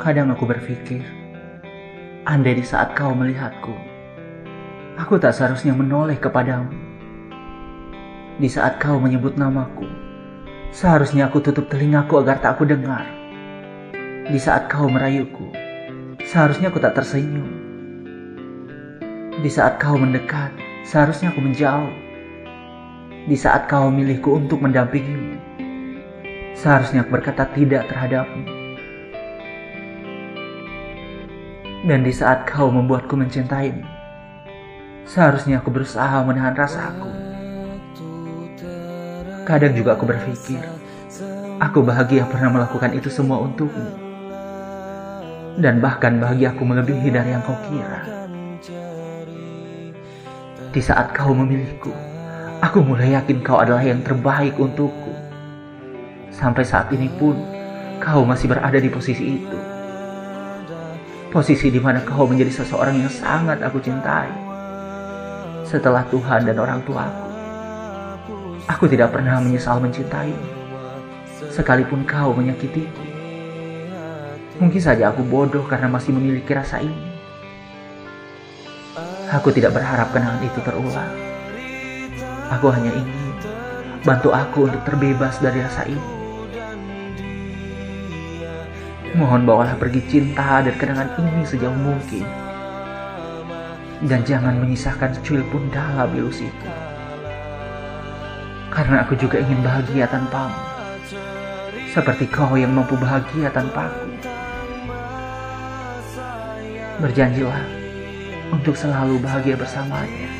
Kadang aku berpikir, andai di saat kau melihatku, aku tak seharusnya menoleh kepadamu. Di saat kau menyebut namaku, seharusnya aku tutup telingaku agar tak aku dengar. Di saat kau merayuku, seharusnya aku tak tersenyum. Di saat kau mendekat, seharusnya aku menjauh. Di saat kau memilihku untuk mendampingimu, seharusnya aku berkata tidak terhadapmu. Dan di saat kau membuatku mencintaimu, seharusnya aku berusaha menahan rasaku. Kadang juga aku berpikir, aku bahagia pernah melakukan itu semua untukmu. Dan bahkan bahagiaku melebihi dari yang kau kira. Di saat kau memilihku, aku mulai yakin kau adalah yang terbaik untukku. Sampai saat ini pun, kau masih berada di posisi itu. Posisi di mana kau menjadi seseorang yang sangat aku cintai. Setelah Tuhan dan orang tuaku. Aku tidak pernah menyesal mencintaimu. Sekalipun kau menyakitiku. Mungkin saja aku bodoh karena masih memiliki rasa ini. Aku tidak berharap kenangan itu terulang. Aku hanya ingin bantu aku untuk terbebas dari rasa ini. Mohon bawalah pergi cinta dan kenangan ini sejauh mungkin. Dan jangan menyisahkan secuil pun dalam ilusiku. Karena aku juga ingin bahagia tanpamu. Seperti kau yang mampu bahagia tanpaku. Berjanjilah untuk selalu bahagia bersamanya.